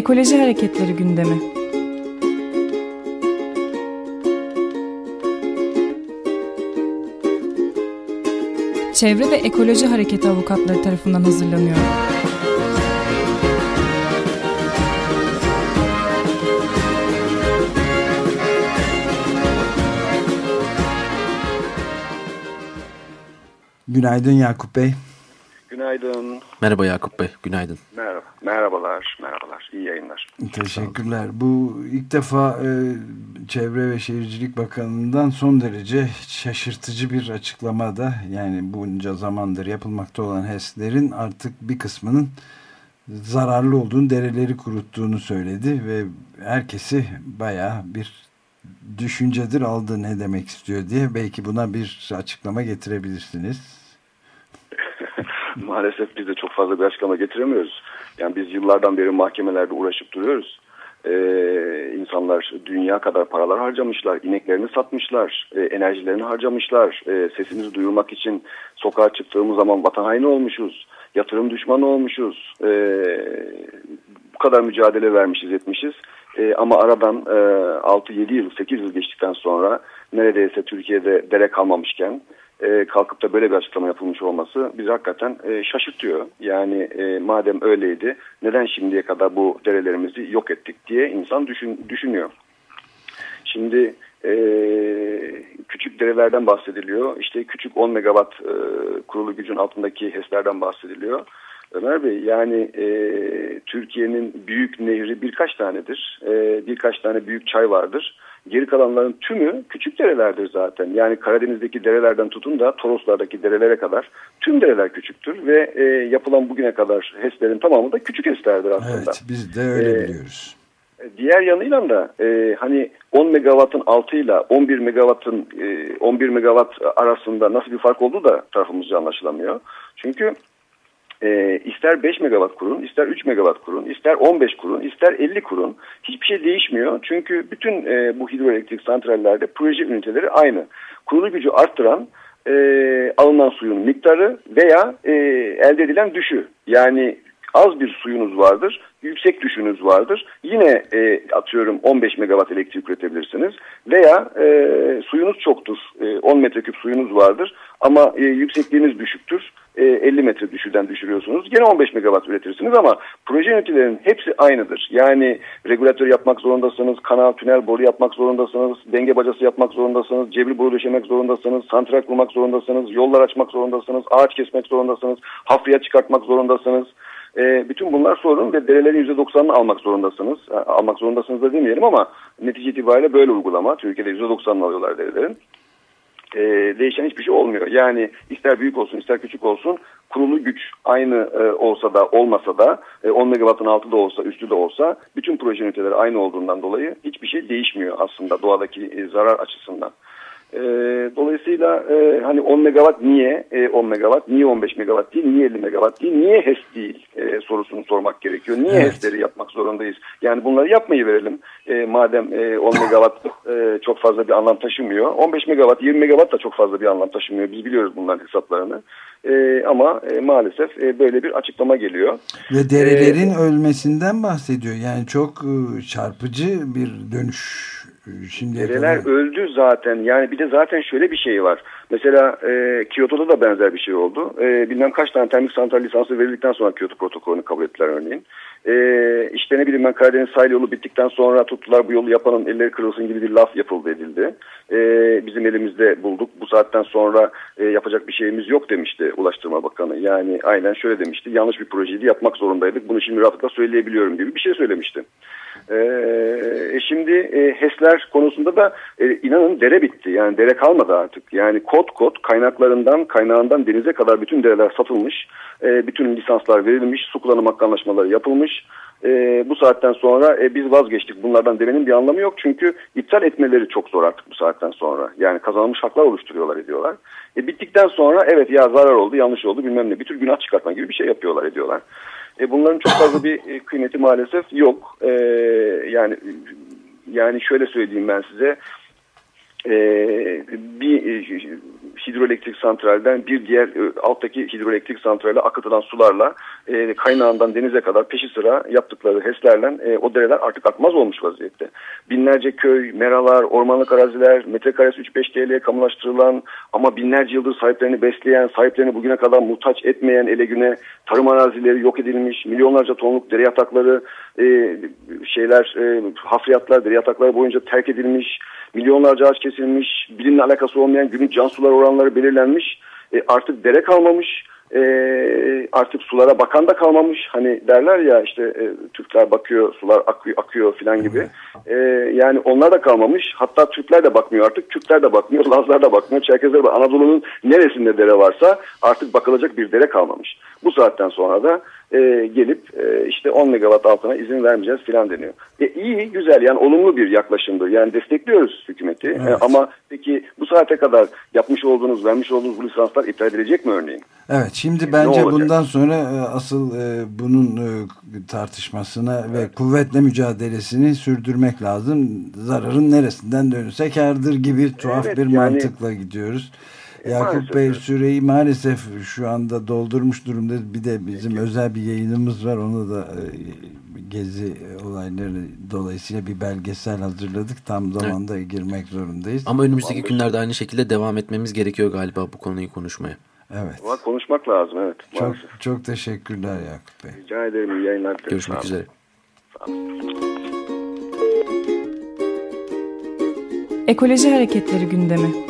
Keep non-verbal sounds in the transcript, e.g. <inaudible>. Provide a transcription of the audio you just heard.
Ekoloji Hareketleri gündemi. Çevre ve Ekoloji Hareketi avukatları tarafından hazırlanıyor. Günaydın Yakup Bey. Günaydın. Merhaba Yakup Bey, günaydın. Merhaba. Merhabalar, merhabalar. İyi yayınlar. Teşekkürler. Bu ilk defa e, Çevre ve Şehircilik Bakanı'ndan son derece şaşırtıcı bir açıklamada yani bunca zamandır yapılmakta olan HES'lerin artık bir kısmının zararlı olduğunu, dereleri kuruttuğunu söyledi ve herkesi baya bir düşüncedir aldı ne demek istiyor diye. Belki buna bir açıklama getirebilirsiniz. <laughs> Maalesef biz de çok fazla bir açıklama getiremiyoruz. Yani biz yıllardan beri mahkemelerde uğraşıp duruyoruz. Ee, insanlar dünya kadar paralar harcamışlar, ineklerini satmışlar, e, enerjilerini harcamışlar, e, sesimizi duyurmak için sokağa çıktığımız zaman vatan haini olmuşuz, yatırım düşmanı olmuşuz, e, bu kadar mücadele vermişiz etmişiz. E, ama aradan e, 6-7 yıl, 8 yıl geçtikten sonra neredeyse Türkiye'de dere kalmamışken e, kalkıp da böyle bir açıklama yapılmış olması bizi hakikaten e, şaşırtıyor. Yani e, madem öyleydi neden şimdiye kadar bu derelerimizi yok ettik diye insan düşün, düşünüyor. Şimdi e, küçük derelerden bahsediliyor. İşte küçük 10 megawatt e, kurulu gücün altındaki HES'lerden bahsediliyor. Ömer Bey yani e, Türkiye'nin büyük nehri birkaç tanedir. E, birkaç tane büyük çay vardır. Geri kalanların tümü küçük derelerdir zaten. Yani Karadeniz'deki derelerden tutun da Toroslardaki derelere kadar tüm dereler küçüktür. Ve e, yapılan bugüne kadar HES'lerin tamamı da küçük HES'lerdir aslında. Evet biz de öyle ee, biliyoruz. Diğer yanıyla da e, hani 10 megawattın altıyla 11 megawattın e, 11 megawatt arasında nasıl bir fark olduğu da tarafımızca anlaşılamıyor. Çünkü e, ister 5 megawatt kurun, ister 3 megawatt kurun, ister 15 kurun, ister 50 kurun. Hiçbir şey değişmiyor. Çünkü bütün e, bu hidroelektrik santrallerde proje üniteleri aynı. Kurulu gücü arttıran e, alınan suyun miktarı veya e, elde edilen düşü. Yani az bir suyunuz vardır, yüksek düşünüz vardır. Yine e, atıyorum 15 megawatt elektrik üretebilirsiniz. Veya e, suyunuz çoktur, e, 10 metreküp suyunuz vardır ama e, yüksekliğiniz düşüktür. 50 e, metre düşürden düşürüyorsunuz. Gene 15 megawatt üretirsiniz ama proje ünitelerinin hepsi aynıdır. Yani regülatör yapmak zorundasınız, kanal, tünel, boru yapmak zorundasınız, denge bacası yapmak zorundasınız, cebri boru döşemek zorundasınız, santral kurmak zorundasınız, yollar açmak zorundasınız, ağaç kesmek zorundasınız, hafraya çıkartmak zorundasınız. E, bütün bunlar sorun ve derelerin %90'ını almak zorundasınız. E, almak zorundasınız da demeyelim ama netice itibariyle böyle uygulama. Türkiye'de %90'ını alıyorlar derelerin. E, değişen hiçbir şey olmuyor. Yani ister büyük olsun ister küçük olsun kurulu güç aynı e, olsa da olmasa da e, 10 megawattın altı da olsa üstü de olsa bütün proje üniteleri aynı olduğundan dolayı hiçbir şey değişmiyor aslında doğadaki e, zarar açısından. E, dolayısıyla e, hani 10 megawatt niye e, 10 megawatt, niye 15 megawatt değil, niye 50 megawatt değil, niye HES değil e, sorusunu sormak gerekiyor. Niye evet. HES'leri yapmak zorundayız? Yani bunları yapmayı verelim. E, madem e, 10 megawatt e, çok fazla bir anlam taşımıyor. 15 megawatt, 20 megawatt da çok fazla bir anlam taşımıyor. Biz biliyoruz bunların hesaplarını. E, ama e, maalesef e, böyle bir açıklama geliyor. Ve derelerin ee, ölmesinden bahsediyor. Yani çok e, çarpıcı bir dönüş Şimdiye Dereler kadar... öldü zaten. Yani bir de zaten şöyle bir şey var. Mesela e, Kyoto'da da benzer bir şey oldu. E, bilmem kaç tane termik santral lisansı verildikten sonra Kyoto protokolünü kabul ettiler örneğin. E, işte ne bileyim ben Karadeniz sahil yolu bittikten sonra tuttular bu yolu yapanın elleri kırılsın gibi bir laf yapıldı edildi. E, bizim elimizde bulduk. Bu saatten sonra e, yapacak bir şeyimiz yok demişti Ulaştırma Bakanı. Yani aynen şöyle demişti. Yanlış bir projeydi yapmak zorundaydık. Bunu şimdi rahatlıkla söyleyebiliyorum gibi bir şey söylemişti. E, şimdi e, HES'ler konusunda da e, inanın dere bitti. Yani dere kalmadı artık. Yani kod kod kaynaklarından kaynağından denize kadar bütün dereler satılmış. E, bütün lisanslar verilmiş. Su kullanım hakkı anlaşmaları yapılmış. E, bu saatten sonra e, biz vazgeçtik. Bunlardan demenin bir anlamı yok. Çünkü iptal etmeleri çok zor artık bu saatten sonra. Yani kazanılmış haklar oluşturuyorlar ediyorlar. E, bittikten sonra evet ya zarar oldu yanlış oldu bilmem ne. Bir tür günah çıkartma gibi bir şey yapıyorlar ediyorlar. E, bunların çok fazla bir e, kıymeti maalesef yok. E, yani yani şöyle söyleyeyim ben size. E, bir e, hidroelektrik santralden bir diğer e, alttaki hidroelektrik santrale akıtılan sularla e, kaynağından denize kadar peşi sıra yaptıkları HES'lerle o dereler artık akmaz olmuş vaziyette. Binlerce köy, meralar, ormanlık araziler, metrekaresi 3-5 TL'ye kamulaştırılan ama binlerce yıldır sahiplerini besleyen, sahiplerini bugüne kadar muhtaç etmeyen ele güne tarım arazileri yok edilmiş, milyonlarca tonluk dere yatakları, e, şeyler, e, hafriyatlar, dere yatakları boyunca terk edilmiş, milyonlarca ağaç kesilmiş, bilimle alakası olmayan günlük can sular oranları belirlenmiş, e, artık dere kalmamış, e, artık sulara bakan da kalmamış. Hani derler ya işte e, Türkler bakıyor sular akıyor, akıyor filan gibi. E, yani onlar da kalmamış. Hatta Türkler de bakmıyor artık. Türkler de bakmıyor. Lazlar da bakmıyor. Çerkezler Anadolu'nun neresinde dere varsa artık bakılacak bir dere kalmamış. Bu saatten sonra da e, gelip e, işte 10 megawatt altına izin vermeyeceğiz filan deniyor. E, iyi, güzel yani olumlu bir yaklaşımdır. Yani destekliyoruz hükümeti. E, evet. E, ama peki bu saate kadar yapmış olduğunuz, vermiş olduğunuz bu lisanslar iptal edilecek mi örneğin? Evet, şimdi bence bundan sonra e, asıl e, bunun e, tartışmasına evet. ve kuvvetle mücadelesini sürdürmek lazım. Zararın neresinden dönülse kardır gibi tuhaf evet, bir yani, mantıkla gidiyoruz. Yakup maalesef, Bey süreyi maalesef şu anda doldurmuş durumda. Bir de bizim Peki. özel bir yayınımız var. Onu da e, gezi olayları dolayısıyla bir belgesel hazırladık. Tam zamanda evet. girmek zorundayız. Ama önümüzdeki günlerde aynı şekilde devam etmemiz gerekiyor galiba bu konuyu konuşmaya. Evet. Ama konuşmak lazım evet. Çok, çok teşekkürler Yakup Bey. Rica ederim. İyi yayınlar. Görüşmek üzere. Ekoloji Hareketleri gündemi.